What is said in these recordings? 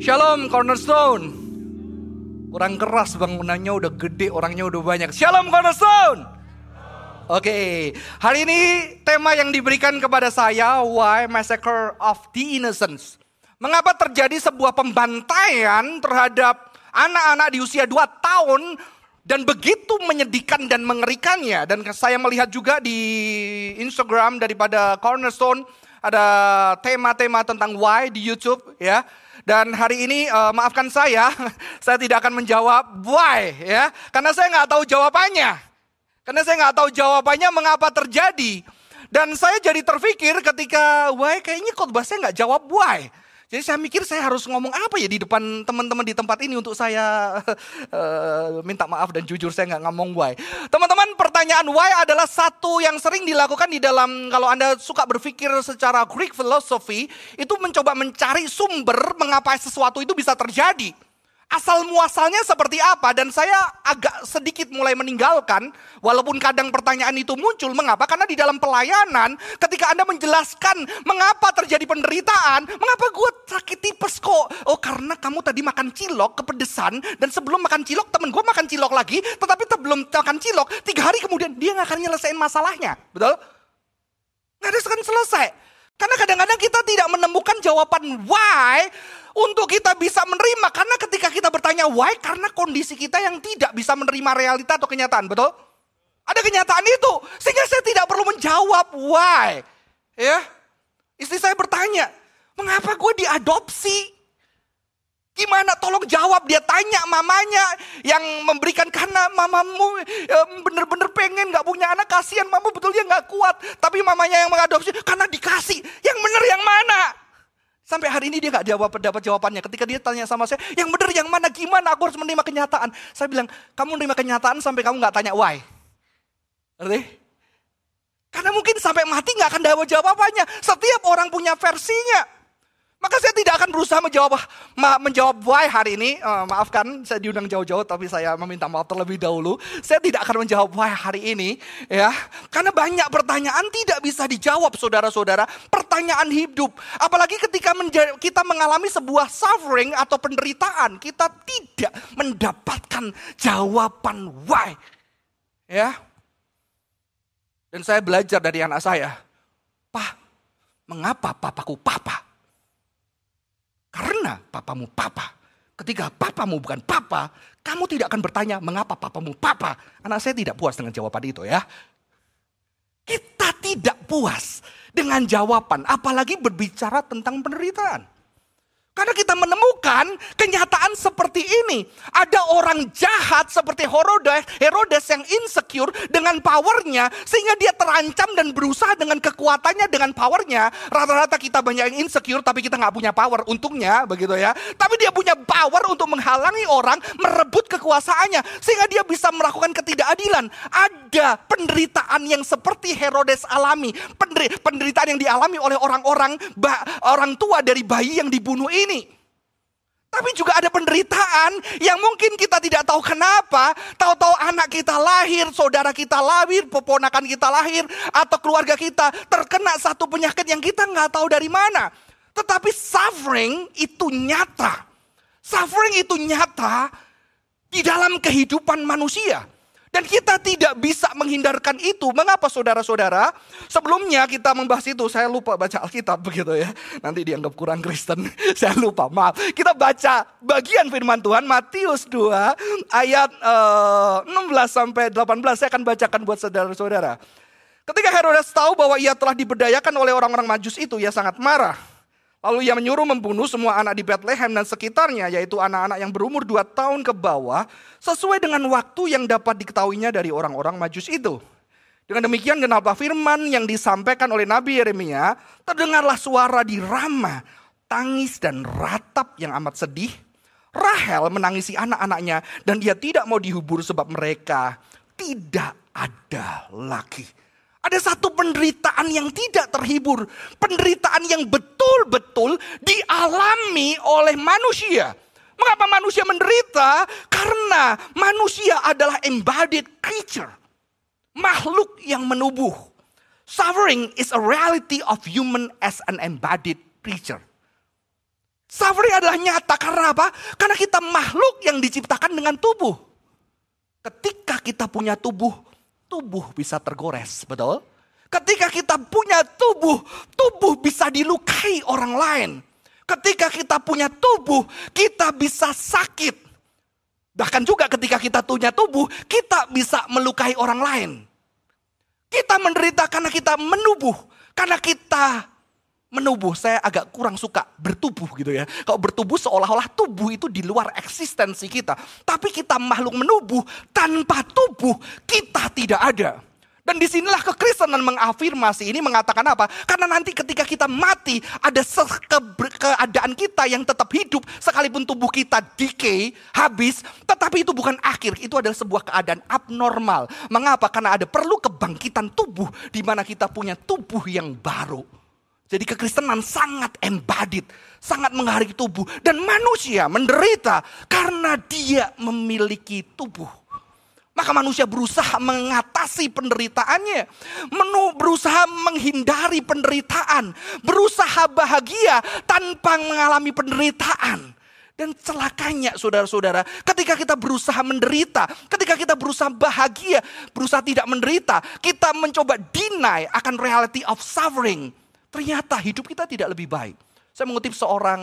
Shalom Cornerstone. Kurang keras bangunannya udah gede, orangnya udah banyak. Shalom Cornerstone. Oke, hari ini tema yang diberikan kepada saya Why Massacre of the Innocents. Mengapa terjadi sebuah pembantaian terhadap anak-anak di usia 2 tahun dan begitu menyedihkan dan mengerikannya. Dan saya melihat juga di Instagram daripada Cornerstone ada tema-tema tentang why di YouTube ya. Dan hari ini uh, maafkan saya, saya tidak akan menjawab why ya, karena saya nggak tahu jawabannya. Karena saya nggak tahu jawabannya mengapa terjadi. Dan saya jadi terpikir ketika why kayaknya khotbah saya nggak jawab why. Jadi saya mikir saya harus ngomong apa ya di depan teman-teman di tempat ini untuk saya uh, minta maaf dan jujur saya nggak ngomong why. Teman-teman pertanyaan why adalah satu yang sering dilakukan di dalam kalau Anda suka berpikir secara Greek philosophy itu mencoba mencari sumber mengapa sesuatu itu bisa terjadi asal muasalnya seperti apa? Dan saya agak sedikit mulai meninggalkan walaupun kadang pertanyaan itu muncul mengapa? Karena di dalam pelayanan ketika Anda menjelaskan mengapa terjadi penderitaan mengapa gue sakit tipes kok? Oh karena kamu tadi makan cilok kepedesan dan sebelum makan cilok temen gue makan cilok lagi tetapi sebelum makan cilok tiga hari kemudian dia nggak akan nyelesain masalahnya. Betul? Nggak ada selesai karena kadang-kadang kita tidak menemukan jawaban why untuk kita bisa menerima. Karena ketika kita bertanya why, karena kondisi kita yang tidak bisa menerima realita atau kenyataan, betul? Ada kenyataan itu, sehingga saya tidak perlu menjawab why. Ya, istri saya bertanya, mengapa gue diadopsi? Gimana? Tolong jawab. Dia tanya mamanya yang memberikan karena mamamu bener-bener pengen gak punya anak. Kasihan mama betulnya gak kuat. Tapi mamanya yang mengadopsi karena dikasih. Yang bener yang mana? Sampai hari ini dia gak jawab dapat jawabannya. Ketika dia tanya sama saya yang bener yang mana? Gimana? Aku harus menerima kenyataan. Saya bilang kamu menerima kenyataan sampai kamu gak tanya why. Ngerti? Karena mungkin sampai mati gak akan dapat jawabannya. Setiap orang punya versinya. Maka saya tidak akan berusaha menjawab menjawab why hari ini. Uh, maafkan saya diundang jauh-jauh tapi saya meminta maaf terlebih dahulu. Saya tidak akan menjawab why hari ini ya. Karena banyak pertanyaan tidak bisa dijawab saudara-saudara. Pertanyaan hidup. Apalagi ketika kita mengalami sebuah suffering atau penderitaan, kita tidak mendapatkan jawaban why. Ya. Dan saya belajar dari anak saya. Pak, mengapa papaku papa? Karena papamu papa. Ketika papamu bukan papa, kamu tidak akan bertanya mengapa papamu papa. Anak saya tidak puas dengan jawaban itu ya. Kita tidak puas dengan jawaban, apalagi berbicara tentang penderitaan. Karena kita menemukan kenyataan seperti ini. Ada orang jahat seperti Herodes, Herodes yang insecure dengan powernya. Sehingga dia terancam dan berusaha dengan kekuatannya, dengan powernya. Rata-rata kita banyak yang insecure tapi kita nggak punya power. Untungnya begitu ya. Tapi dia punya power untuk menghalangi orang merebut kekuasaannya. Sehingga dia bisa melakukan ketidakadilan. Ada penderitaan yang seperti Herodes alami. Penderitaan yang dialami oleh orang-orang orang tua dari bayi yang dibunuh ini ini. Tapi juga ada penderitaan yang mungkin kita tidak tahu kenapa. Tahu-tahu anak kita lahir, saudara kita lahir, poponakan kita lahir, atau keluarga kita terkena satu penyakit yang kita nggak tahu dari mana. Tetapi suffering itu nyata. Suffering itu nyata di dalam kehidupan manusia. Dan kita tidak bisa menghindarkan itu. Mengapa saudara-saudara? Sebelumnya kita membahas itu, saya lupa baca Alkitab begitu ya. Nanti dianggap kurang Kristen. saya lupa, maaf. Kita baca bagian firman Tuhan Matius 2 ayat uh, eh, 16 sampai 18. Saya akan bacakan buat saudara-saudara. Ketika Herodes tahu bahwa ia telah diberdayakan oleh orang-orang majus itu, ia sangat marah. Lalu ia menyuruh membunuh semua anak di Bethlehem dan sekitarnya, yaitu anak-anak yang berumur dua tahun ke bawah, sesuai dengan waktu yang dapat diketahuinya dari orang-orang majus itu. Dengan demikian genaplah firman yang disampaikan oleh Nabi Yeremia, terdengarlah suara di Rama, tangis dan ratap yang amat sedih. Rahel menangisi anak-anaknya dan dia tidak mau dihubur sebab mereka tidak ada lagi. Ada satu penderitaan yang tidak terhibur. Penderitaan yang betul-betul dialami oleh manusia. Mengapa manusia menderita? Karena manusia adalah embodied creature. Makhluk yang menubuh. Suffering is a reality of human as an embodied creature. Suffering adalah nyata karena apa? Karena kita makhluk yang diciptakan dengan tubuh. Ketika kita punya tubuh, tubuh bisa tergores, betul? Ketika kita punya tubuh, tubuh bisa dilukai orang lain. Ketika kita punya tubuh, kita bisa sakit. Bahkan juga ketika kita punya tubuh, kita bisa melukai orang lain. Kita menderita karena kita menubuh, karena kita menubuh. Saya agak kurang suka bertubuh gitu ya. Kalau bertubuh seolah-olah tubuh itu di luar eksistensi kita. Tapi kita makhluk menubuh, tanpa tubuh kita tidak ada. Dan di sinilah kekristenan mengafirmasi ini mengatakan apa? Karena nanti ketika kita mati ada keadaan kita yang tetap hidup sekalipun tubuh kita decay, habis. Tetapi itu bukan akhir, itu adalah sebuah keadaan abnormal. Mengapa? Karena ada perlu kebangkitan tubuh di mana kita punya tubuh yang baru. Jadi kekristenan sangat embodied, sangat menghargai tubuh. Dan manusia menderita karena dia memiliki tubuh. Maka manusia berusaha mengatasi penderitaannya. Menu berusaha menghindari penderitaan. Berusaha bahagia tanpa mengalami penderitaan. Dan celakanya saudara-saudara, ketika kita berusaha menderita, ketika kita berusaha bahagia, berusaha tidak menderita, kita mencoba deny akan reality of suffering. Ternyata hidup kita tidak lebih baik. Saya mengutip seorang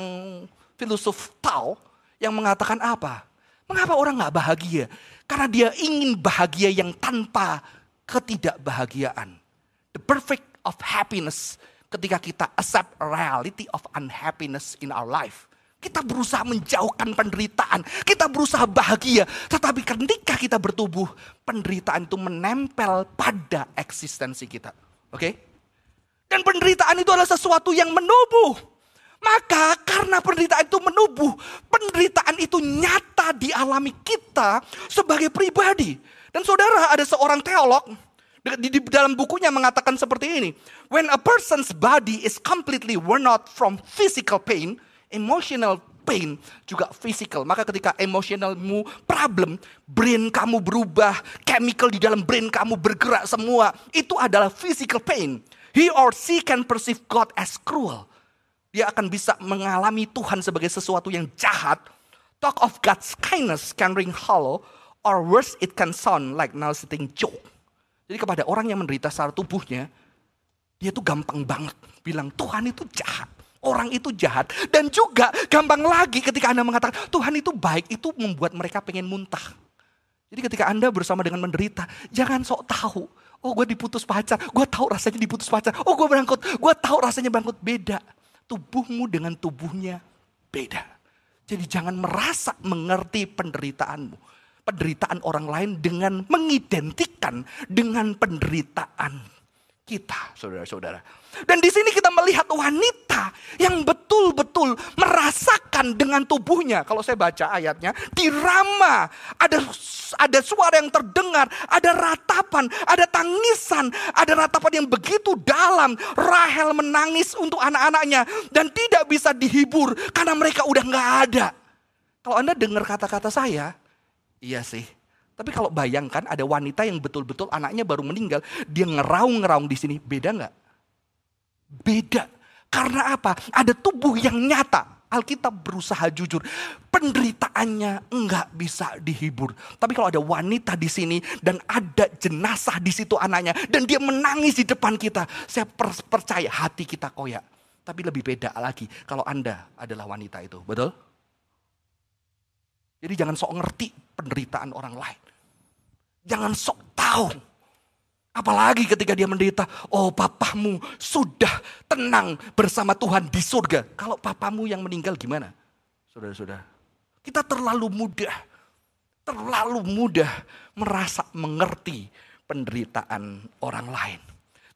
filosof Tao yang mengatakan apa? Mengapa orang nggak bahagia? Karena dia ingin bahagia yang tanpa ketidakbahagiaan. The perfect of happiness ketika kita accept reality of unhappiness in our life. Kita berusaha menjauhkan penderitaan. Kita berusaha bahagia. Tetapi ketika kita bertubuh, penderitaan itu menempel pada eksistensi kita. Oke? Okay? Dan penderitaan itu adalah sesuatu yang menubuh. Maka karena penderitaan itu menubuh, penderitaan itu nyata dialami kita sebagai pribadi. Dan saudara ada seorang teolog di, di dalam bukunya mengatakan seperti ini. When a person's body is completely worn out from physical pain, emotional pain juga physical. Maka ketika emosionalmu problem, brain kamu berubah, chemical di dalam brain kamu bergerak semua, itu adalah physical pain. He or she can perceive God as cruel. Dia akan bisa mengalami Tuhan sebagai sesuatu yang jahat. Talk of God's kindness can ring hollow or worse it can sound like narcissistic joke. Jadi kepada orang yang menderita secara tubuhnya, dia tuh gampang banget bilang Tuhan itu jahat. Orang itu jahat. Dan juga gampang lagi ketika Anda mengatakan Tuhan itu baik, itu membuat mereka pengen muntah. Jadi ketika Anda bersama dengan menderita, jangan sok tahu Oh gue diputus pacar, gue tahu rasanya diputus pacar. Oh gue berangkut, gue tahu rasanya berangkut beda. Tubuhmu dengan tubuhnya beda. Jadi jangan merasa mengerti penderitaanmu. Penderitaan orang lain dengan mengidentikan dengan penderitaan kita, saudara-saudara. Dan di sini kita melihat wanita yang betul-betul merasakan dengan tubuhnya. Kalau saya baca ayatnya, di Rama ada ada suara yang terdengar, ada ratapan, ada tangisan, ada ratapan yang begitu dalam. Rahel menangis untuk anak-anaknya dan tidak bisa dihibur karena mereka udah nggak ada. Kalau Anda dengar kata-kata saya, iya sih. Tapi kalau bayangkan ada wanita yang betul-betul anaknya baru meninggal, dia ngeraung-ngeraung di sini, beda nggak? Beda. Karena apa? Ada tubuh yang nyata. Alkitab berusaha jujur. Perderitaannya enggak bisa dihibur. Tapi kalau ada wanita di sini dan ada jenazah di situ anaknya dan dia menangis di depan kita, saya percaya hati kita koyak. Tapi lebih beda lagi kalau Anda adalah wanita itu, betul? Jadi jangan sok ngerti penderitaan orang lain. Jangan sok tahu Apalagi ketika dia menderita, oh papamu sudah tenang bersama Tuhan di surga. Kalau papamu yang meninggal gimana? Saudara-saudara, kita terlalu mudah, terlalu mudah merasa mengerti penderitaan orang lain.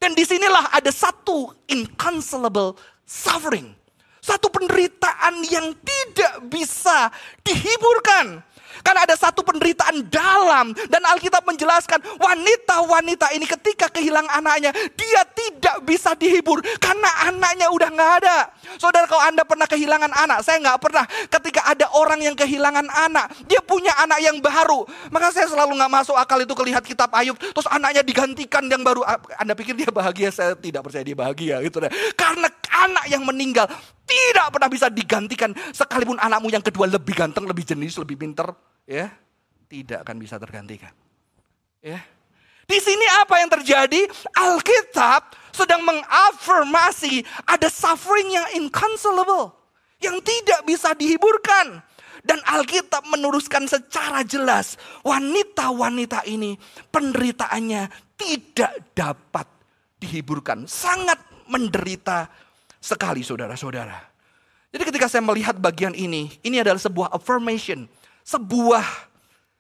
Dan di sinilah ada satu inconsolable suffering. Satu penderitaan yang tidak bisa dihiburkan. Karena ada satu penderitaan dalam dan Alkitab menjelaskan wanita-wanita ini ketika kehilangan anaknya dia tidak bisa dihibur karena anaknya udah nggak ada. Saudara kalau anda pernah kehilangan anak, saya nggak pernah. Ketika ada orang yang kehilangan anak, dia punya anak yang baru, maka saya selalu nggak masuk akal itu kelihat kitab Ayub, terus anaknya digantikan yang baru. Anda pikir dia bahagia? Saya tidak percaya dia bahagia gitu deh. Karena anak yang meninggal tidak pernah bisa digantikan sekalipun anakmu yang kedua lebih ganteng, lebih jenis, lebih pinter, ya, tidak akan bisa tergantikan. Ya. Di sini apa yang terjadi? Alkitab sedang mengafirmasi ada suffering yang inconsolable, yang tidak bisa dihiburkan. Dan Alkitab meneruskan secara jelas, wanita-wanita ini penderitaannya tidak dapat dihiburkan. Sangat menderita sekali saudara-saudara. Jadi ketika saya melihat bagian ini, ini adalah sebuah affirmation, sebuah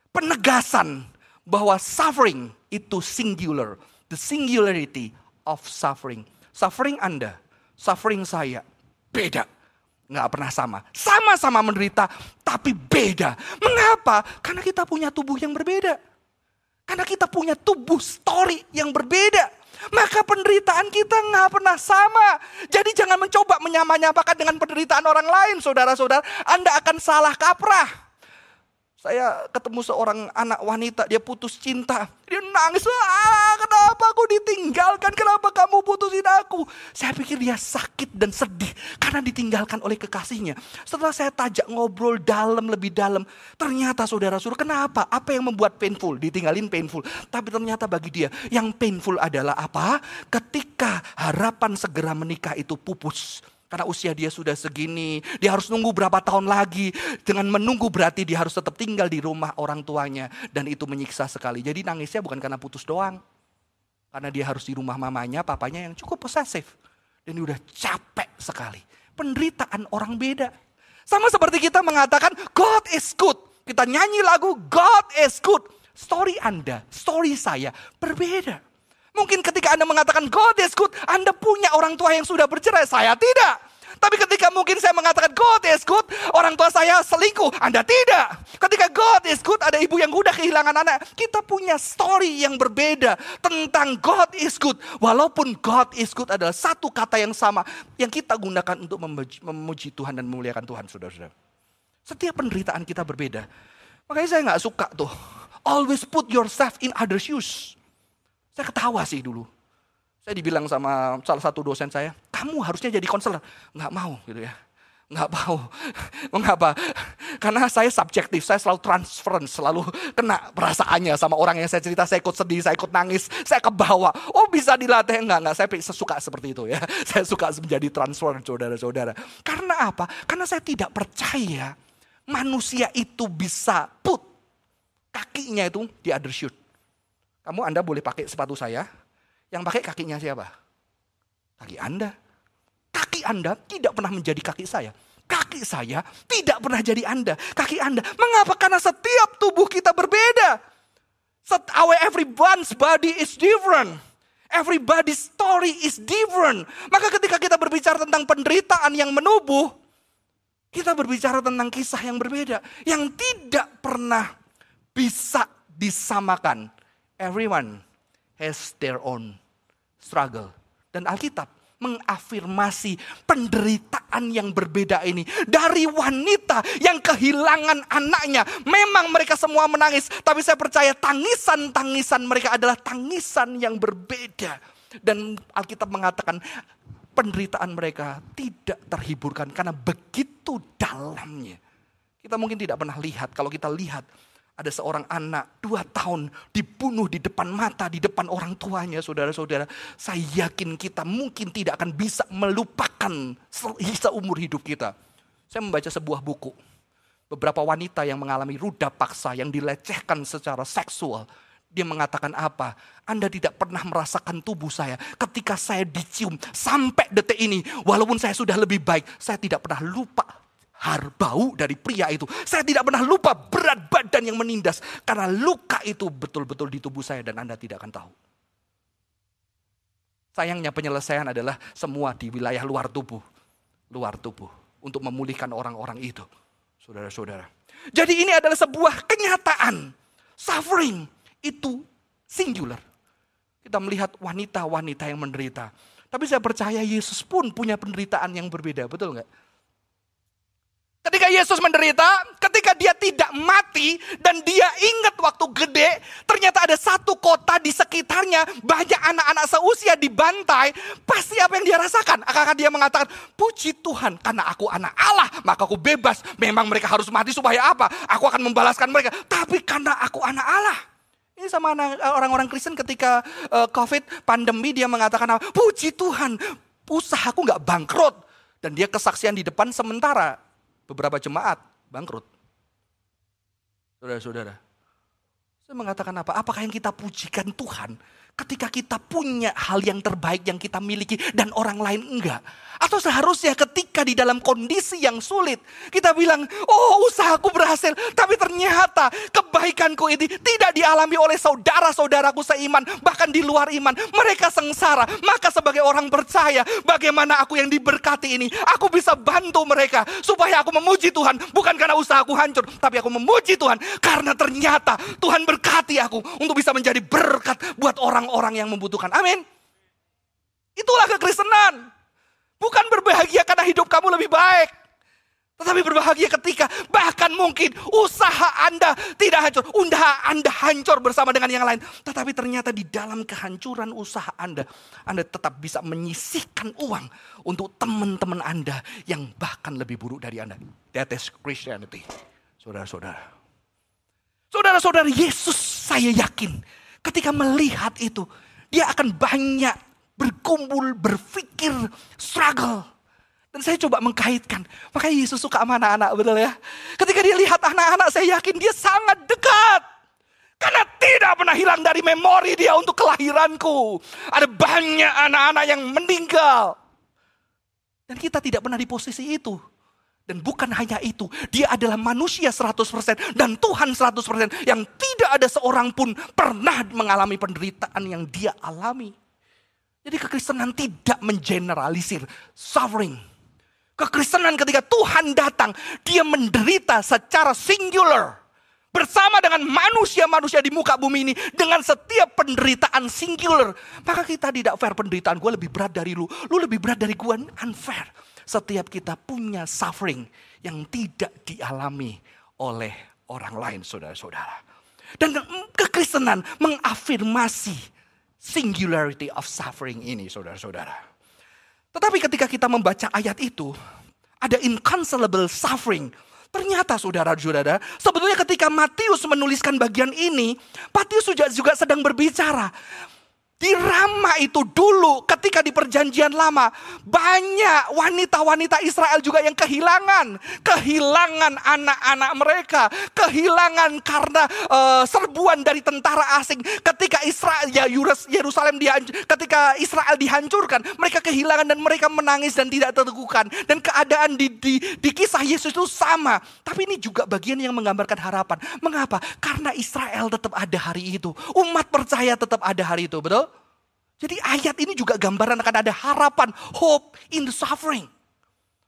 penegasan bahwa suffering itu singular. The singularity of suffering. Suffering Anda, suffering saya beda nggak pernah sama. Sama-sama menderita, tapi beda. Mengapa? Karena kita punya tubuh yang berbeda. Karena kita punya tubuh story yang berbeda. Maka penderitaan kita nggak pernah sama. Jadi jangan mencoba menyamakan dengan penderitaan orang lain, saudara-saudara. Anda akan salah kaprah. Saya ketemu seorang anak wanita, dia putus cinta. Dia nangis, ah kenapa aku ditinggalkan, kenapa kamu putusin aku. Saya pikir dia sakit dan sedih karena ditinggalkan oleh kekasihnya. Setelah saya tajak ngobrol dalam lebih dalam, ternyata saudara-saudara kenapa? Apa yang membuat painful? Ditinggalin painful. Tapi ternyata bagi dia yang painful adalah apa? Ketika harapan segera menikah itu pupus. Karena usia dia sudah segini, dia harus nunggu berapa tahun lagi. Dengan menunggu berarti dia harus tetap tinggal di rumah orang tuanya. Dan itu menyiksa sekali. Jadi nangisnya bukan karena putus doang. Karena dia harus di rumah mamanya, papanya yang cukup posesif. Dan dia udah capek sekali. Penderitaan orang beda. Sama seperti kita mengatakan God is good. Kita nyanyi lagu God is good. Story Anda, story saya berbeda. Mungkin ketika Anda mengatakan God is good, Anda punya orang tua yang sudah bercerai, saya tidak. Tapi ketika mungkin saya mengatakan God is good, orang tua saya selingkuh, Anda tidak. Ketika God is good, ada ibu yang udah kehilangan anak. Kita punya story yang berbeda tentang God is good. Walaupun God is good adalah satu kata yang sama yang kita gunakan untuk memuji Tuhan dan memuliakan Tuhan, saudara-saudara. Setiap penderitaan kita berbeda. Makanya saya nggak suka tuh. Always put yourself in other shoes. Saya ketawa sih dulu. Saya dibilang sama salah satu dosen saya, kamu harusnya jadi konselor. Nggak mau gitu ya. Nggak mau. Mengapa? Karena saya subjektif, saya selalu transference, selalu kena perasaannya sama orang yang saya cerita, saya ikut sedih, saya ikut nangis, saya kebawa. Oh bisa dilatih? Enggak, enggak. Saya suka seperti itu ya. Saya suka menjadi transfer saudara-saudara. Karena apa? Karena saya tidak percaya manusia itu bisa put kakinya itu di other shoot. Kamu Anda boleh pakai sepatu saya, yang pakai kakinya siapa? Kaki Anda. Kaki Anda tidak pernah menjadi kaki saya. Kaki saya tidak pernah jadi Anda. Kaki Anda. Mengapa? Karena setiap tubuh kita berbeda. Our everyone's body is different. Everybody's story is different. Maka ketika kita berbicara tentang penderitaan yang menubuh, kita berbicara tentang kisah yang berbeda. Yang tidak pernah bisa disamakan Everyone has their own struggle. Dan Alkitab mengafirmasi penderitaan yang berbeda ini dari wanita yang kehilangan anaknya. Memang mereka semua menangis, tapi saya percaya tangisan-tangisan mereka adalah tangisan yang berbeda. Dan Alkitab mengatakan penderitaan mereka tidak terhiburkan karena begitu dalamnya. Kita mungkin tidak pernah lihat, kalau kita lihat ada seorang anak dua tahun dibunuh di depan mata, di depan orang tuanya, saudara-saudara. Saya yakin kita mungkin tidak akan bisa melupakan seumur hidup kita. Saya membaca sebuah buku. Beberapa wanita yang mengalami ruda paksa, yang dilecehkan secara seksual. Dia mengatakan apa? Anda tidak pernah merasakan tubuh saya ketika saya dicium sampai detik ini. Walaupun saya sudah lebih baik, saya tidak pernah lupa har bau dari pria itu. Saya tidak pernah lupa berat badan yang menindas. Karena luka itu betul-betul di tubuh saya dan Anda tidak akan tahu. Sayangnya penyelesaian adalah semua di wilayah luar tubuh. Luar tubuh. Untuk memulihkan orang-orang itu. Saudara-saudara. Jadi ini adalah sebuah kenyataan. Suffering itu singular. Kita melihat wanita-wanita yang menderita. Tapi saya percaya Yesus pun punya penderitaan yang berbeda. Betul nggak? Ketika Yesus menderita, ketika dia tidak mati dan dia ingat waktu gede, ternyata ada satu kota di sekitarnya, banyak anak-anak seusia dibantai, pasti apa yang dia rasakan? Akan dia mengatakan, puji Tuhan karena aku anak Allah, maka aku bebas. Memang mereka harus mati supaya apa? Aku akan membalaskan mereka. Tapi karena aku anak Allah. Ini sama orang-orang Kristen ketika uh, COVID pandemi dia mengatakan, puji Tuhan, usahaku nggak bangkrut. Dan dia kesaksian di depan sementara beberapa jemaat bangkrut. Saudara-saudara, saya mengatakan apa? Apakah yang kita pujikan Tuhan ketika kita punya hal yang terbaik yang kita miliki dan orang lain enggak? Atau seharusnya ketika di dalam kondisi yang sulit, kita bilang, oh usahaku berhasil. Tapi ternyata kebaikanku ini tidak dialami oleh saudara-saudaraku seiman. Bahkan di luar iman, mereka sengsara. Maka sebagai orang percaya, bagaimana aku yang diberkati ini, aku bisa bantu mereka. Supaya aku memuji Tuhan, bukan karena usahaku hancur. Tapi aku memuji Tuhan, karena ternyata Tuhan berkati aku untuk bisa menjadi berkat buat orang-orang yang membutuhkan. Amin. Itulah kekristenan. Bukan berbahagia karena hidup kamu lebih baik. Tetapi berbahagia ketika bahkan mungkin usaha Anda tidak hancur. Usaha Anda hancur bersama dengan yang lain. Tetapi ternyata di dalam kehancuran usaha Anda. Anda tetap bisa menyisihkan uang untuk teman-teman Anda yang bahkan lebih buruk dari Anda. That is Christianity. Saudara-saudara. Saudara-saudara Yesus saya yakin ketika melihat itu. Dia akan banyak berkumpul, berpikir, struggle. Dan saya coba mengkaitkan. Makanya Yesus suka sama anak-anak, betul ya. Ketika dia lihat anak-anak, saya yakin dia sangat dekat. Karena tidak pernah hilang dari memori dia untuk kelahiranku. Ada banyak anak-anak yang meninggal. Dan kita tidak pernah di posisi itu. Dan bukan hanya itu, dia adalah manusia 100% dan Tuhan 100% yang tidak ada seorang pun pernah mengalami penderitaan yang dia alami. Jadi kekristenan tidak mengeneralisir suffering. Kekristenan ketika Tuhan datang, dia menderita secara singular. Bersama dengan manusia-manusia di muka bumi ini. Dengan setiap penderitaan singular. Maka kita tidak fair penderitaan. Gue lebih berat dari lu. Lu lebih berat dari gue. Unfair. Setiap kita punya suffering yang tidak dialami oleh orang lain saudara-saudara. Dan kekristenan mengafirmasi singularity of suffering ini, saudara-saudara. Tetapi ketika kita membaca ayat itu, ada inconsolable suffering. Ternyata saudara-saudara, sebetulnya ketika Matius menuliskan bagian ini, Matius juga, juga sedang berbicara di Rama itu dulu ketika di perjanjian lama banyak wanita-wanita Israel juga yang kehilangan. Kehilangan anak-anak mereka. Kehilangan karena uh, serbuan dari tentara asing. Ketika Israel, ya Yerusalem ketika Israel dihancurkan. Mereka kehilangan dan mereka menangis dan tidak terteguhkan. Dan keadaan di, di, di kisah Yesus itu sama. Tapi ini juga bagian yang menggambarkan harapan. Mengapa? Karena Israel tetap ada hari itu. Umat percaya tetap ada hari itu. Betul? Jadi ayat ini juga gambaran akan ada harapan, hope in the suffering.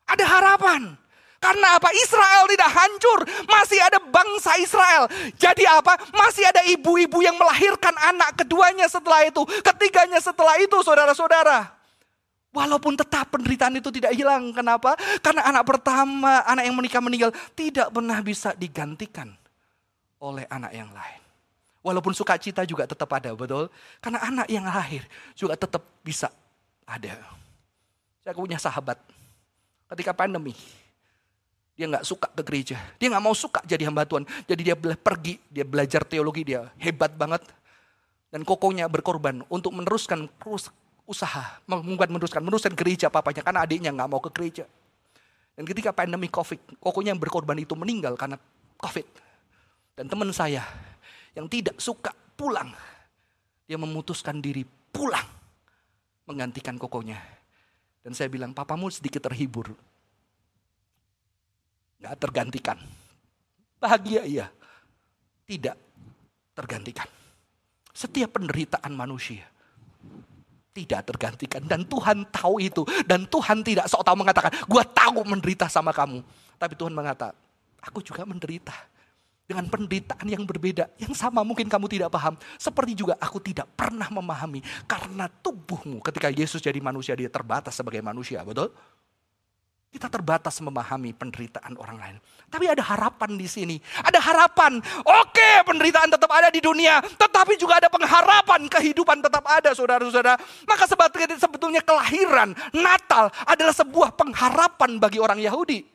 Ada harapan. Karena apa? Israel tidak hancur. Masih ada bangsa Israel. Jadi apa? Masih ada ibu-ibu yang melahirkan anak keduanya setelah itu. Ketiganya setelah itu saudara-saudara. Walaupun tetap penderitaan itu tidak hilang. Kenapa? Karena anak pertama, anak yang menikah meninggal tidak pernah bisa digantikan oleh anak yang lain. Walaupun sukacita juga tetap ada, betul? Karena anak yang lahir juga tetap bisa ada. Saya punya sahabat, ketika pandemi, dia nggak suka ke gereja. Dia nggak mau suka jadi hamba Tuhan. Jadi dia pergi, dia belajar teologi, dia hebat banget. Dan kokonya berkorban untuk meneruskan usaha, bukan meneruskan, meneruskan gereja papanya. Karena adiknya nggak mau ke gereja. Dan ketika pandemi COVID, kokonya yang berkorban itu meninggal karena COVID. Dan teman saya yang tidak suka pulang. Dia memutuskan diri pulang. Menggantikan kokonya. Dan saya bilang, papamu sedikit terhibur. Gak tergantikan. Bahagia iya. Tidak tergantikan. Setiap penderitaan manusia tidak tergantikan dan Tuhan tahu itu dan Tuhan tidak sok tahu mengatakan gue tahu menderita sama kamu tapi Tuhan mengatakan aku juga menderita dengan penderitaan yang berbeda, yang sama mungkin kamu tidak paham. Seperti juga aku tidak pernah memahami karena tubuhmu ketika Yesus jadi manusia dia terbatas sebagai manusia, betul? Kita terbatas memahami penderitaan orang lain. Tapi ada harapan di sini. Ada harapan. Oke, penderitaan tetap ada di dunia. Tetapi juga ada pengharapan. Kehidupan tetap ada, saudara-saudara. Maka sebetulnya kelahiran Natal adalah sebuah pengharapan bagi orang Yahudi.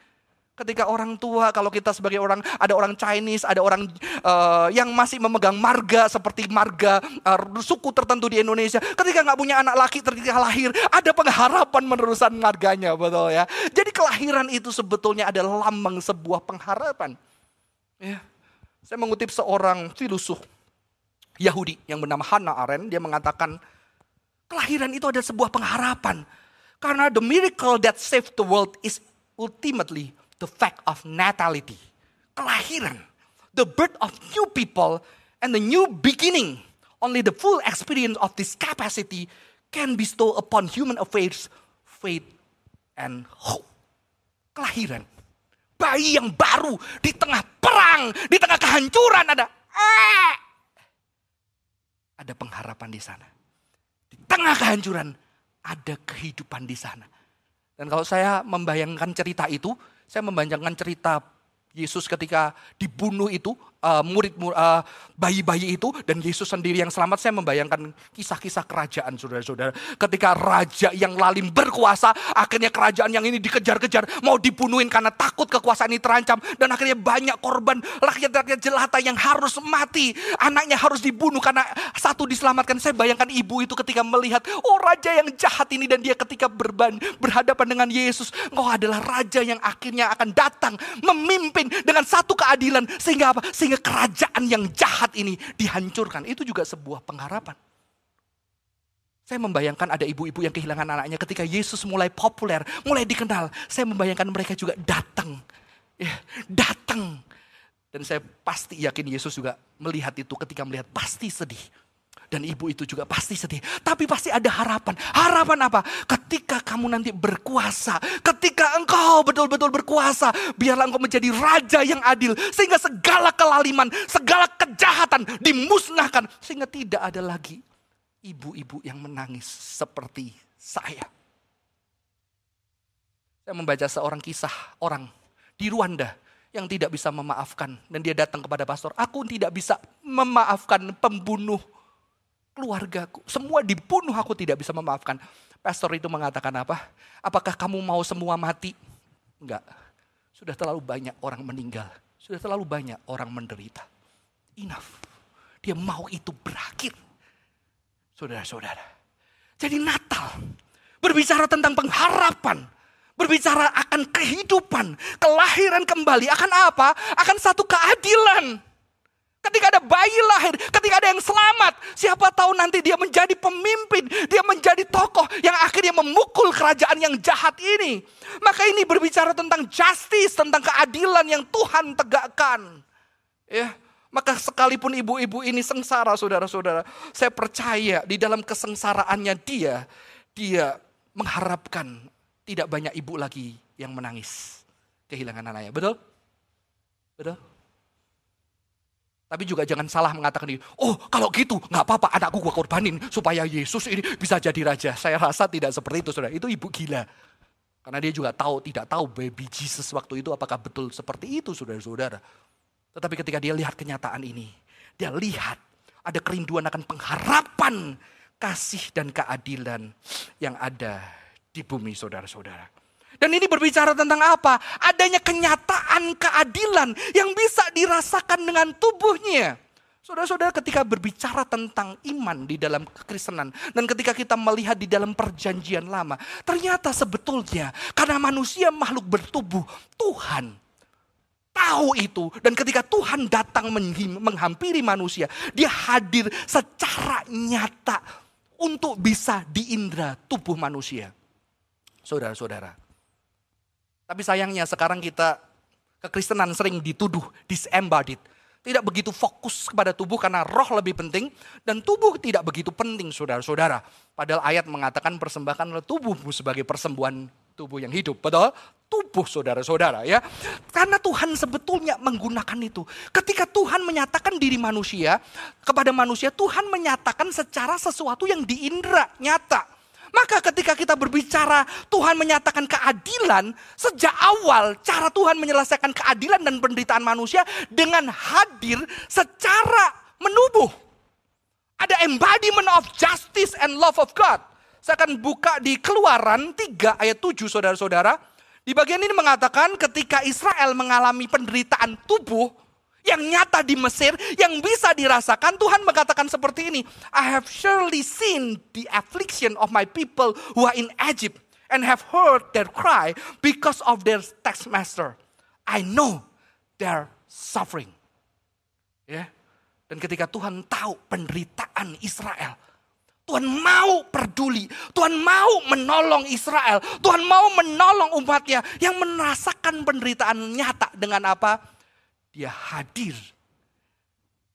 Ketika orang tua, kalau kita sebagai orang, ada orang Chinese, ada orang uh, yang masih memegang marga seperti marga uh, suku tertentu di Indonesia. Ketika nggak punya anak laki, ketika lahir, ada pengharapan menerusan marganya, betul ya. Jadi kelahiran itu sebetulnya adalah lambang sebuah pengharapan. Ya. Saya mengutip seorang filosof Yahudi yang bernama Hannah Arendt, dia mengatakan kelahiran itu adalah sebuah pengharapan. Karena the miracle that saved the world is ultimately the fact of natality, kelahiran, the birth of new people and the new beginning. Only the full experience of this capacity can bestow upon human affairs faith and hope. Kelahiran, bayi yang baru di tengah perang, di tengah kehancuran ada ah, ada pengharapan di sana. Di tengah kehancuran ada kehidupan di sana. Dan kalau saya membayangkan cerita itu, saya membayangkan cerita Yesus ketika dibunuh itu, uh, murid uh, bayi-bayi itu, dan Yesus sendiri yang selamat, saya membayangkan kisah-kisah kerajaan saudara-saudara. Ketika raja yang lalim berkuasa, akhirnya kerajaan yang ini dikejar-kejar, mau dibunuhin karena takut kekuasaan ini terancam. Dan akhirnya banyak korban, rakyat-rakyat jelata yang harus mati. Anaknya harus dibunuh karena satu diselamatkan. Saya bayangkan ibu itu ketika melihat, oh raja yang jahat ini, dan dia ketika berban, berhadapan dengan Yesus, oh adalah raja yang akhirnya akan datang, memimpin dengan satu keadilan sehingga apa? Sehingga kerajaan yang jahat ini dihancurkan. Itu juga sebuah pengharapan. Saya membayangkan ada ibu-ibu yang kehilangan anaknya ketika Yesus mulai populer, mulai dikenal. Saya membayangkan mereka juga datang. Ya, datang. Dan saya pasti yakin Yesus juga melihat itu ketika melihat pasti sedih. Dan ibu itu juga pasti sedih. Tapi pasti ada harapan. Harapan apa? Ketika kamu nanti berkuasa. Ketika engkau betul-betul berkuasa. Biarlah engkau menjadi raja yang adil. Sehingga segala kelaliman, segala kejahatan dimusnahkan. Sehingga tidak ada lagi ibu-ibu yang menangis seperti saya. Saya membaca seorang kisah orang di Rwanda yang tidak bisa memaafkan. Dan dia datang kepada pastor, aku tidak bisa memaafkan pembunuh keluargaku. Semua dibunuh aku tidak bisa memaafkan. Pastor itu mengatakan apa? Apakah kamu mau semua mati? Enggak. Sudah terlalu banyak orang meninggal. Sudah terlalu banyak orang menderita. Enough. Dia mau itu berakhir. Saudara-saudara. Jadi Natal berbicara tentang pengharapan. Berbicara akan kehidupan, kelahiran kembali. Akan apa? Akan satu keadilan Ketika ada bayi lahir, ketika ada yang selamat, siapa tahu nanti dia menjadi pemimpin, dia menjadi tokoh yang akhirnya memukul kerajaan yang jahat ini. Maka ini berbicara tentang justice, tentang keadilan yang Tuhan tegakkan. Ya, maka sekalipun ibu-ibu ini sengsara saudara-saudara, saya percaya di dalam kesengsaraannya dia, dia mengharapkan tidak banyak ibu lagi yang menangis kehilangan anaknya. Betul? Betul? Tapi juga jangan salah mengatakan ini, oh kalau gitu nggak apa-apa anakku gua korbanin supaya Yesus ini bisa jadi raja. Saya rasa tidak seperti itu saudara, itu ibu gila. Karena dia juga tahu, tidak tahu baby Jesus waktu itu apakah betul seperti itu saudara-saudara. Tetapi ketika dia lihat kenyataan ini, dia lihat ada kerinduan akan pengharapan kasih dan keadilan yang ada di bumi saudara-saudara. Dan ini berbicara tentang apa? Adanya kenyataan keadilan yang bisa dirasakan dengan tubuhnya. Saudara-saudara ketika berbicara tentang iman di dalam kekristenan dan ketika kita melihat di dalam perjanjian lama, ternyata sebetulnya karena manusia makhluk bertubuh, Tuhan tahu itu dan ketika Tuhan datang menghampiri manusia, dia hadir secara nyata untuk bisa diindra tubuh manusia. Saudara-saudara, tapi sayangnya sekarang kita kekristenan sering dituduh disembodied. Tidak begitu fokus kepada tubuh karena roh lebih penting dan tubuh tidak begitu penting saudara-saudara. Padahal ayat mengatakan persembahkan tubuhmu sebagai persembuhan tubuh yang hidup. Betul? Tubuh saudara-saudara ya. Karena Tuhan sebetulnya menggunakan itu. Ketika Tuhan menyatakan diri manusia kepada manusia, Tuhan menyatakan secara sesuatu yang diindra, nyata. Maka ketika kita berbicara Tuhan menyatakan keadilan, sejak awal cara Tuhan menyelesaikan keadilan dan penderitaan manusia dengan hadir secara menubuh. Ada embodiment of justice and love of God. Saya akan buka di keluaran 3 ayat 7 saudara-saudara. Di bagian ini mengatakan ketika Israel mengalami penderitaan tubuh, yang nyata di Mesir, yang bisa dirasakan, Tuhan mengatakan seperti ini. I have surely seen the affliction of my people who are in Egypt and have heard their cry because of their taskmaster. I know their suffering. Ya. Dan ketika Tuhan tahu penderitaan Israel, Tuhan mau peduli, Tuhan mau menolong Israel, Tuhan mau menolong umatnya yang merasakan penderitaan nyata dengan apa? Dia hadir.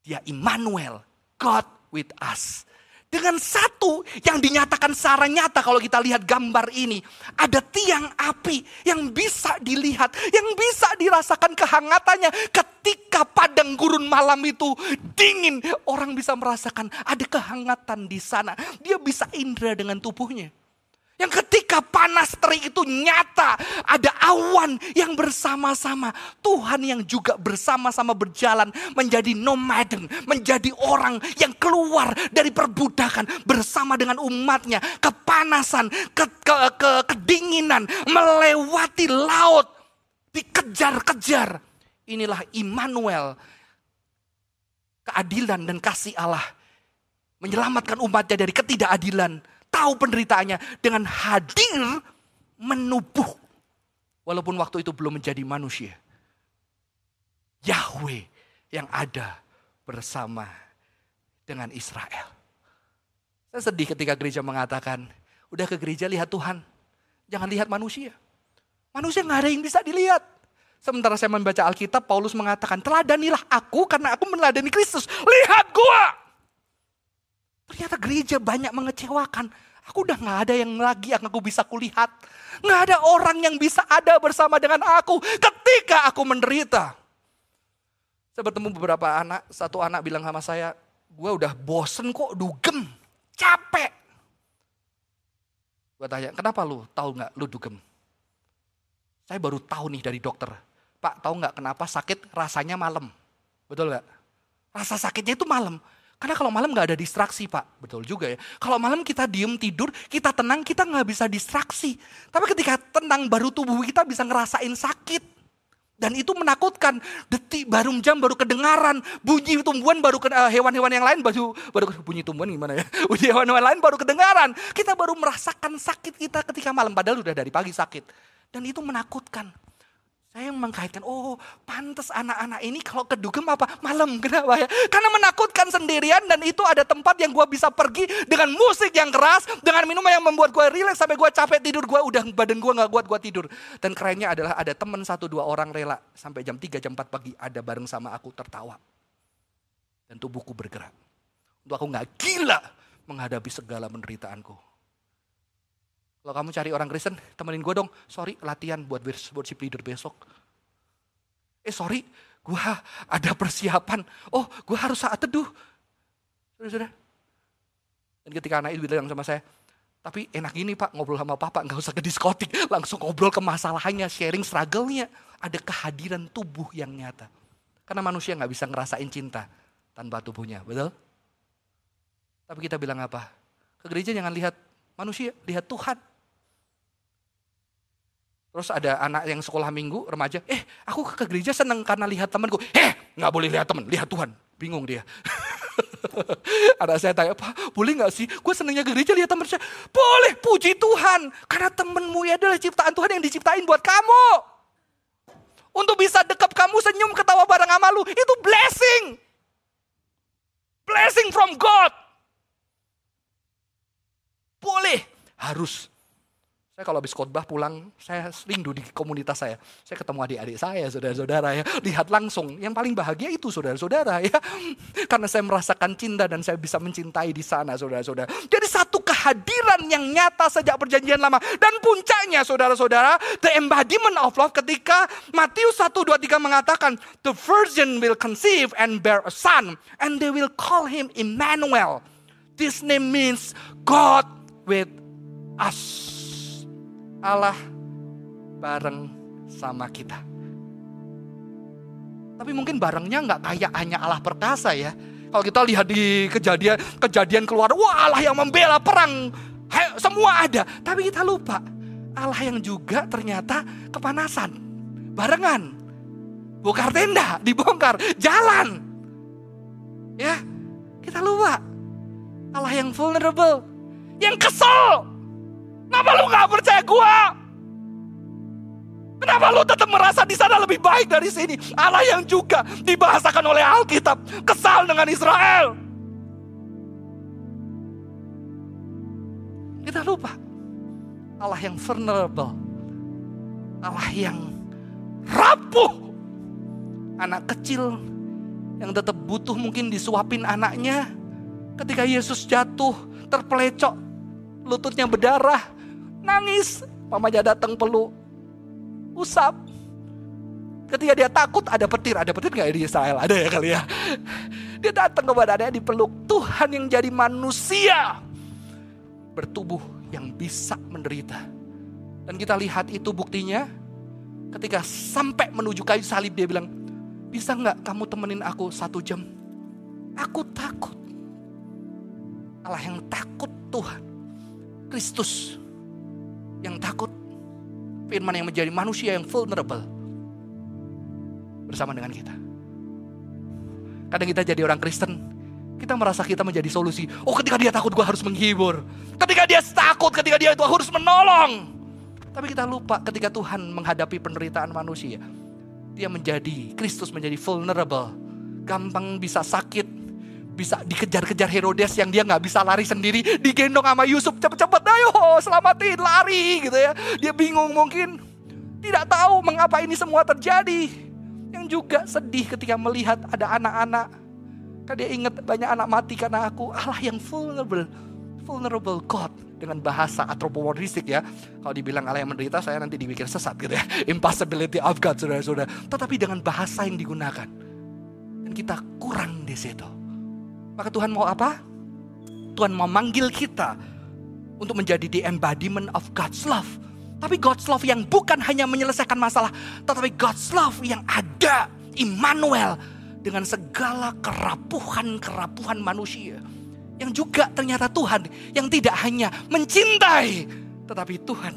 Dia Immanuel, God with us. Dengan satu yang dinyatakan secara nyata kalau kita lihat gambar ini. Ada tiang api yang bisa dilihat, yang bisa dirasakan kehangatannya. Ketika padang gurun malam itu dingin, orang bisa merasakan ada kehangatan di sana. Dia bisa indera dengan tubuhnya. Yang ketika panas terik itu nyata, ada awan yang bersama-sama. Tuhan yang juga bersama-sama berjalan menjadi nomaden, menjadi orang yang keluar dari perbudakan bersama dengan umatnya. Kepanasan, ke, ke, ke, kedinginan, melewati laut, dikejar-kejar. Inilah Immanuel, keadilan dan kasih Allah. Menyelamatkan umatnya dari ketidakadilan tahu penderitaannya dengan hadir menubuh. Walaupun waktu itu belum menjadi manusia. Yahweh yang ada bersama dengan Israel. Saya sedih ketika gereja mengatakan, udah ke gereja lihat Tuhan, jangan lihat manusia. Manusia nggak ada yang bisa dilihat. Sementara saya membaca Alkitab, Paulus mengatakan, teladanilah aku karena aku meneladani Kristus. Lihat gua! Ternyata gereja banyak mengecewakan. Aku udah gak ada yang lagi yang aku bisa kulihat. Gak ada orang yang bisa ada bersama dengan aku ketika aku menderita. Saya bertemu beberapa anak, satu anak bilang sama saya, gue udah bosen kok dugem, capek. Gue tanya, kenapa lu tahu nggak lu dugem? Saya baru tahu nih dari dokter. Pak, tahu nggak kenapa sakit rasanya malam? Betul nggak? Rasa sakitnya itu malam. Karena kalau malam nggak ada distraksi pak, betul juga ya. Kalau malam kita diem tidur, kita tenang, kita nggak bisa distraksi. Tapi ketika tenang, baru tubuh kita bisa ngerasain sakit. Dan itu menakutkan. Detik baru jam baru kedengaran. Bunyi tumbuhan baru ke, uh, hewan-hewan yang lain baru baru bunyi tumbuhan gimana ya? Bunyi hewan-hewan lain baru kedengaran. Kita baru merasakan sakit kita ketika malam padahal udah dari pagi sakit. Dan itu menakutkan. Saya mengkaitkan, oh pantas anak-anak ini kalau kedugem apa? Malam, kenapa ya? Karena menakutkan sendirian dan itu ada tempat yang gue bisa pergi dengan musik yang keras, dengan minuman yang membuat gue rileks sampai gue capek tidur, gue udah badan gue gak kuat, gue tidur. Dan kerennya adalah ada teman satu dua orang rela sampai jam 3 jam 4 pagi ada bareng sama aku tertawa. Dan tubuhku bergerak. Untuk aku gak gila menghadapi segala penderitaanku. Kalau kamu cari orang Kristen, temenin gue dong. Sorry, latihan buat worship leader besok. Eh sorry, gue ada persiapan. Oh, gue harus saat teduh. Sudah-sudah. Dan ketika anak itu bilang sama saya, tapi enak ini pak ngobrol sama papa, nggak usah ke diskotik. Langsung ngobrol ke masalahnya, sharing struggle-nya. Ada kehadiran tubuh yang nyata. Karena manusia nggak bisa ngerasain cinta tanpa tubuhnya, betul? Tapi kita bilang apa? Ke gereja jangan lihat manusia, lihat Tuhan. Terus ada anak yang sekolah minggu, remaja, eh aku ke gereja seneng karena lihat temanku. Eh nggak boleh lihat teman, lihat Tuhan. Bingung dia. Ada saya tanya, Pak boleh nggak sih? Gue senengnya ke gereja lihat teman saya. Boleh, puji Tuhan. Karena temenmu ya adalah ciptaan Tuhan yang diciptain buat kamu. Untuk bisa dekat kamu senyum ketawa bareng sama lu. Itu blessing. Blessing from God. Boleh. Harus saya kalau habis khotbah pulang, saya rindu di komunitas saya. Saya ketemu adik-adik saya, saudara-saudara ya. Lihat langsung, yang paling bahagia itu saudara-saudara ya. Karena saya merasakan cinta dan saya bisa mencintai di sana saudara-saudara. Jadi satu kehadiran yang nyata sejak perjanjian lama. Dan puncaknya saudara-saudara, the embodiment of love ketika Matius 1, 2, 3 mengatakan, The virgin will conceive and bear a son, and they will call him Emmanuel. This name means God with us. Allah bareng sama kita. Tapi mungkin barengnya nggak kayak hanya Allah perkasa ya. Kalau kita lihat di kejadian kejadian keluar, wah Allah yang membela perang, He, semua ada. Tapi kita lupa, Allah yang juga ternyata kepanasan, barengan. Bongkar tenda, dibongkar, jalan. Ya, kita lupa. Allah yang vulnerable, yang kesel. Kenapa lu gak percaya gua? Kenapa lu tetap merasa di sana lebih baik dari sini? Allah yang juga dibahasakan oleh Alkitab kesal dengan Israel. Kita lupa Allah yang vulnerable. Allah yang rapuh. Anak kecil yang tetap butuh mungkin disuapin anaknya. Ketika Yesus jatuh, terpelecok, lututnya berdarah, nangis. Mamanya datang peluk, usap. Ketika dia takut ada petir, ada petir nggak di Israel? Ada ya kali ya. Dia datang kepada adanya dipeluk Tuhan yang jadi manusia bertubuh yang bisa menderita. Dan kita lihat itu buktinya ketika sampai menuju kayu salib dia bilang, bisa nggak kamu temenin aku satu jam? Aku takut. Allah yang takut Tuhan. Kristus yang takut. Firman yang menjadi manusia yang vulnerable. Bersama dengan kita. Kadang kita jadi orang Kristen, kita merasa kita menjadi solusi. Oh ketika dia takut gue harus menghibur. Ketika dia takut, ketika dia itu harus menolong. Tapi kita lupa ketika Tuhan menghadapi penderitaan manusia. Dia menjadi, Kristus menjadi vulnerable. Gampang bisa sakit, bisa dikejar-kejar Herodes yang dia nggak bisa lari sendiri, digendong sama Yusuf cepet-cepet, ayo selamatin, lari gitu ya. Dia bingung mungkin, tidak tahu mengapa ini semua terjadi. Yang juga sedih ketika melihat ada anak-anak. Kan dia ingat banyak anak mati karena aku. Allah yang vulnerable. Vulnerable God. Dengan bahasa antropomorfistik ya. Kalau dibilang Allah yang menderita saya nanti dipikir sesat gitu ya. Impossibility of God saudara-saudara. Tetapi dengan bahasa yang digunakan. Dan kita kurang di situ. Maka Tuhan mau apa? Tuhan mau manggil kita untuk menjadi the embodiment of God's love tapi God's love yang bukan hanya menyelesaikan masalah, tetapi God's love yang ada, Immanuel, dengan segala kerapuhan-kerapuhan manusia. Yang juga ternyata Tuhan yang tidak hanya mencintai, tetapi Tuhan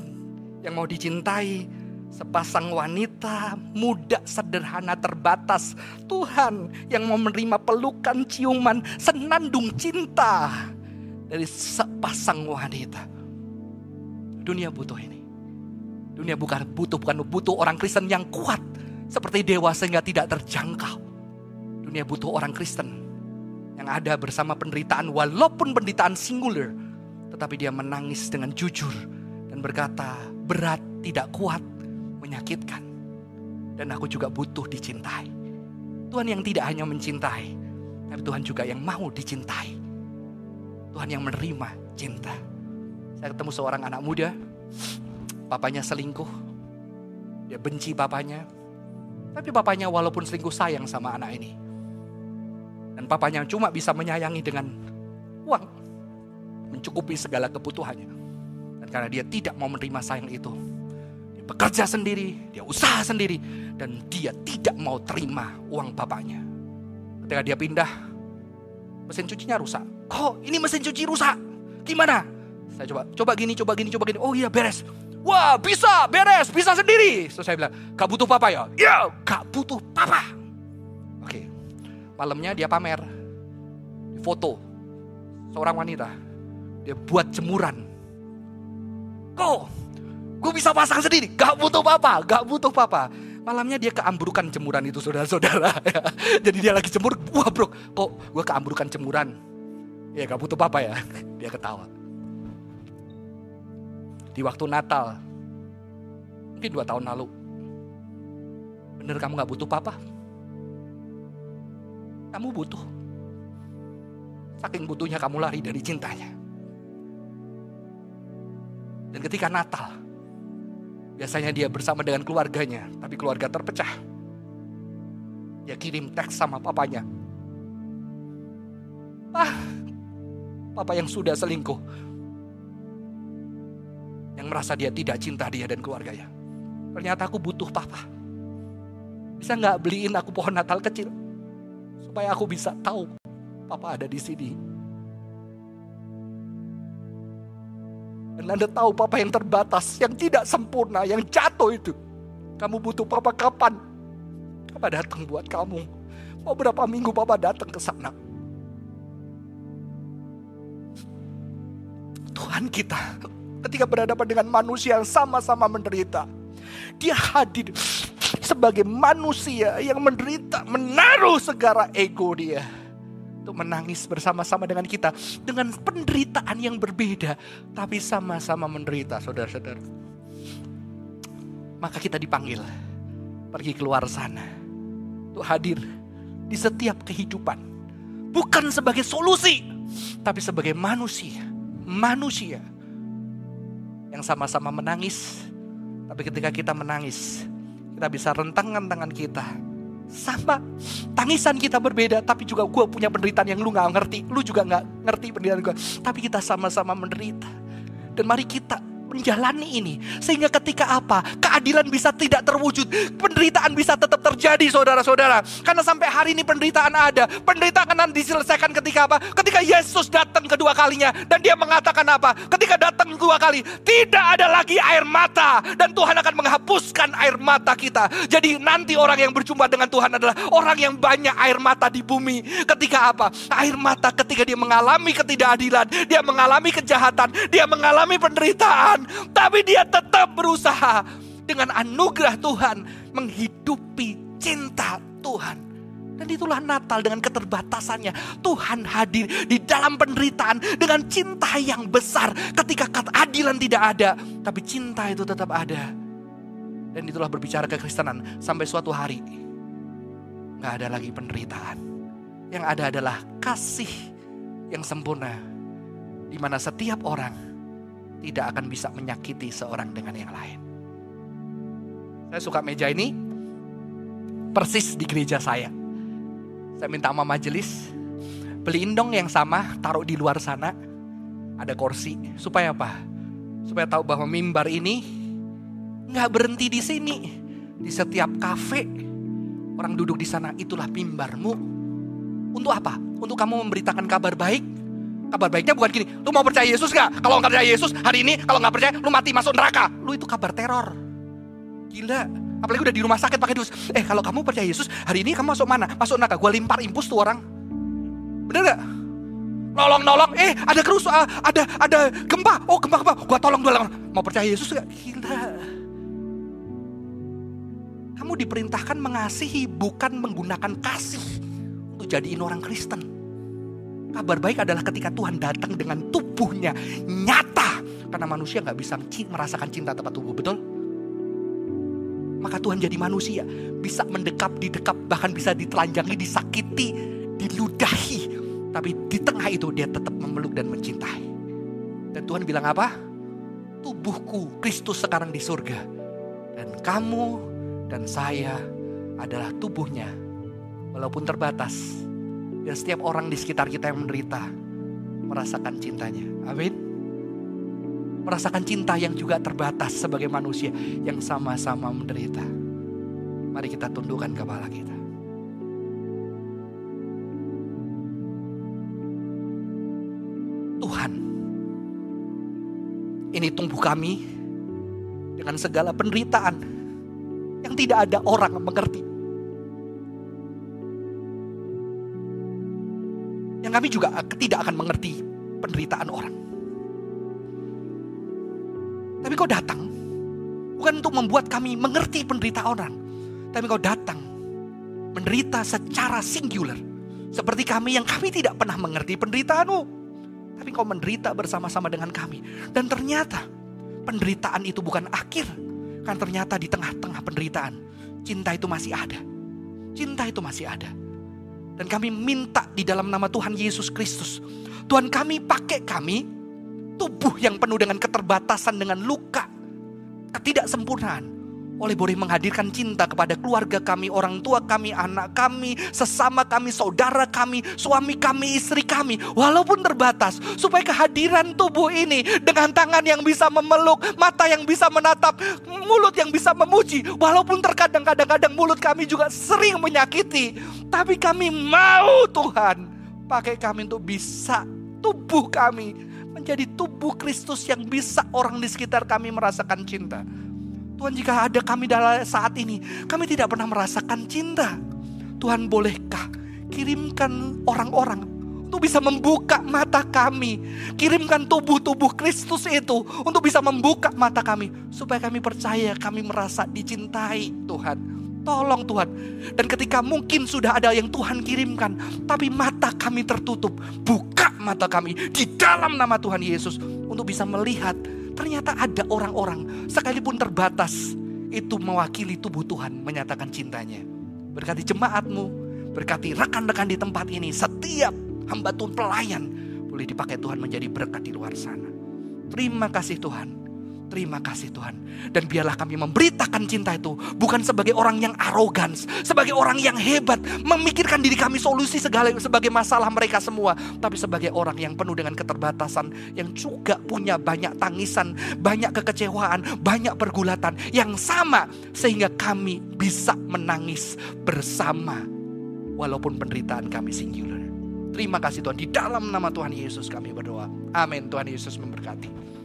yang mau dicintai sepasang wanita muda sederhana terbatas. Tuhan yang mau menerima pelukan ciuman senandung cinta dari sepasang wanita. Dunia butuh ini. Dunia bukan butuh bukan butuh orang Kristen yang kuat seperti dewa sehingga tidak terjangkau. Dunia butuh orang Kristen yang ada bersama penderitaan walaupun penderitaan singular tetapi dia menangis dengan jujur dan berkata berat tidak kuat menyakitkan dan aku juga butuh dicintai. Tuhan yang tidak hanya mencintai tapi Tuhan juga yang mau dicintai. Tuhan yang menerima cinta. Saya ketemu seorang anak muda Papanya selingkuh. Dia benci papanya. Tapi papanya walaupun selingkuh sayang sama anak ini. Dan papanya cuma bisa menyayangi dengan uang. Mencukupi segala kebutuhannya. Dan karena dia tidak mau menerima sayang itu. Bekerja sendiri, dia usaha sendiri. Dan dia tidak mau terima uang bapaknya. Ketika dia pindah, mesin cucinya rusak. Oh ini mesin cuci rusak. Gimana? Saya coba, coba gini, coba gini, coba gini. Oh iya beres. Wah bisa, beres, bisa sendiri. So saya bilang, gak butuh papa ya? Ya, gak butuh papa. Oke, malamnya dia pamer. Foto seorang wanita. Dia buat jemuran. Kok, gue bisa pasang sendiri. Gak butuh papa, gak butuh papa. Malamnya dia keambrukan jemuran itu saudara-saudara. Jadi dia lagi jemur, wah bro, kok gue keambrukan jemuran. Ya gak butuh papa ya. Dia ketawa di waktu Natal. Mungkin dua tahun lalu. Bener kamu gak butuh papa? Kamu butuh. Saking butuhnya kamu lari dari cintanya. Dan ketika Natal, biasanya dia bersama dengan keluarganya, tapi keluarga terpecah. Dia kirim teks sama papanya. Ah, papa yang sudah selingkuh yang merasa dia tidak cinta dia dan keluarganya. Ternyata aku butuh papa. Bisa nggak beliin aku pohon Natal kecil? Supaya aku bisa tahu papa ada di sini. Dan Anda tahu papa yang terbatas, yang tidak sempurna, yang jatuh itu. Kamu butuh papa kapan? Papa datang buat kamu. Mau berapa minggu papa datang ke sana? Tuhan kita ketika berhadapan dengan manusia yang sama-sama menderita. Dia hadir sebagai manusia yang menderita, menaruh segala ego dia untuk menangis bersama-sama dengan kita dengan penderitaan yang berbeda, tapi sama-sama menderita, saudara-saudara. Maka kita dipanggil pergi keluar sana untuk hadir di setiap kehidupan, bukan sebagai solusi, tapi sebagai manusia, manusia yang sama-sama menangis. Tapi ketika kita menangis, kita bisa rentangkan tangan kita. Sama, tangisan kita berbeda, tapi juga gue punya penderitaan yang lu gak ngerti. Lu juga gak ngerti penderitaan gue. Tapi kita sama-sama menderita. Dan mari kita menjalani ini. Sehingga ketika apa? Keadilan bisa tidak terwujud. Penderitaan bisa tetap terjadi saudara-saudara. Karena sampai hari ini penderitaan ada. Penderitaan akan diselesaikan ketika apa? Ketika Yesus datang kedua kalinya. Dan dia mengatakan apa? Ketika datang dua kali. Tidak ada lagi air mata. Dan Tuhan akan menghapuskan air mata kita. Jadi nanti orang yang berjumpa dengan Tuhan adalah orang yang banyak air mata di bumi. Ketika apa? Air mata ketika dia mengalami ketidakadilan. Dia mengalami kejahatan. Dia mengalami penderitaan Tapi dia tetap berusaha dengan anugerah Tuhan menghidupi cinta Tuhan. Dan itulah Natal dengan keterbatasannya. Tuhan hadir di dalam penderitaan dengan cinta yang besar. Ketika keadilan tidak ada, tapi cinta itu tetap ada. Dan itulah berbicara kekristenan sampai suatu hari. Gak ada lagi penderitaan. Yang ada adalah kasih yang sempurna. Di mana setiap orang tidak akan bisa menyakiti seorang dengan yang lain. Saya suka meja ini persis di gereja saya. Saya minta sama majelis, beliin dong yang sama, taruh di luar sana. Ada kursi, supaya apa? Supaya tahu bahwa mimbar ini nggak berhenti di sini. Di setiap kafe, orang duduk di sana, itulah mimbarmu. Untuk apa? Untuk kamu memberitakan kabar baik Kabar baiknya bukan gini, lu mau percaya Yesus gak? Kalau nggak percaya Yesus, hari ini kalau nggak percaya, lu mati masuk neraka. Lu itu kabar teror. Gila. Apalagi udah di rumah sakit pakai dus. Eh kalau kamu percaya Yesus, hari ini kamu masuk mana? Masuk neraka. Gue limpar impus tuh orang. Bener gak? Nolong nolong. Eh ada kerusuhan, ada ada gempa. Oh gempa gempa. Gue tolong dulu. Mau percaya Yesus gak? Gila. Kamu diperintahkan mengasihi bukan menggunakan kasih untuk jadiin orang Kristen. Kabar baik adalah ketika Tuhan datang dengan tubuhnya nyata. Karena manusia nggak bisa merasakan cinta tempat tubuh, betul? Maka Tuhan jadi manusia, bisa mendekap, didekap, bahkan bisa ditelanjangi, disakiti, diludahi. Tapi di tengah itu dia tetap memeluk dan mencintai. Dan Tuhan bilang apa? Tubuhku, Kristus sekarang di surga. Dan kamu dan saya adalah tubuhnya. Walaupun terbatas, dan setiap orang di sekitar kita yang menderita merasakan cintanya. Amin. Merasakan cinta yang juga terbatas sebagai manusia yang sama-sama menderita. Mari kita tundukkan kepala kita. Tuhan, ini tumbuh kami dengan segala penderitaan yang tidak ada orang mengerti. Kami juga tidak akan mengerti penderitaan orang. Tapi kau datang bukan untuk membuat kami mengerti penderitaan orang, tapi kau datang menderita secara singular. Seperti kami yang kami tidak pernah mengerti penderitaanmu. Tapi kau menderita bersama-sama dengan kami. Dan ternyata penderitaan itu bukan akhir. Kan ternyata di tengah-tengah penderitaan, cinta itu masih ada. Cinta itu masih ada. Dan kami minta di dalam nama Tuhan Yesus Kristus. Tuhan kami pakai kami, tubuh yang penuh dengan keterbatasan, dengan luka, ketidaksempurnaan. Oleh boleh menghadirkan cinta kepada keluarga kami, orang tua kami, anak kami, sesama kami, saudara kami, suami kami, istri kami, walaupun terbatas, supaya kehadiran tubuh ini dengan tangan yang bisa memeluk, mata yang bisa menatap, mulut yang bisa memuji, walaupun terkadang kadang-kadang mulut kami juga sering menyakiti, tapi kami mau Tuhan pakai kami untuk bisa tubuh kami menjadi tubuh Kristus yang bisa orang di sekitar kami merasakan cinta. Tuhan jika ada kami dalam saat ini, kami tidak pernah merasakan cinta. Tuhan bolehkah kirimkan orang-orang untuk bisa membuka mata kami. Kirimkan tubuh-tubuh Kristus itu untuk bisa membuka mata kami. Supaya kami percaya kami merasa dicintai Tuhan. Tolong Tuhan. Dan ketika mungkin sudah ada yang Tuhan kirimkan. Tapi mata kami tertutup. Buka mata kami di dalam nama Tuhan Yesus. Untuk bisa melihat Ternyata ada orang-orang sekalipun terbatas itu mewakili tubuh Tuhan menyatakan cintanya. Berkati jemaatmu, berkati rekan-rekan di tempat ini, setiap hamba Tuhan pelayan boleh dipakai Tuhan menjadi berkat di luar sana. Terima kasih Tuhan. Terima kasih Tuhan. Dan biarlah kami memberitakan cinta itu. Bukan sebagai orang yang arogan. Sebagai orang yang hebat. Memikirkan diri kami solusi segala sebagai masalah mereka semua. Tapi sebagai orang yang penuh dengan keterbatasan. Yang juga punya banyak tangisan. Banyak kekecewaan. Banyak pergulatan. Yang sama. Sehingga kami bisa menangis bersama. Walaupun penderitaan kami singular. Terima kasih Tuhan. Di dalam nama Tuhan Yesus kami berdoa. Amin. Tuhan Yesus memberkati.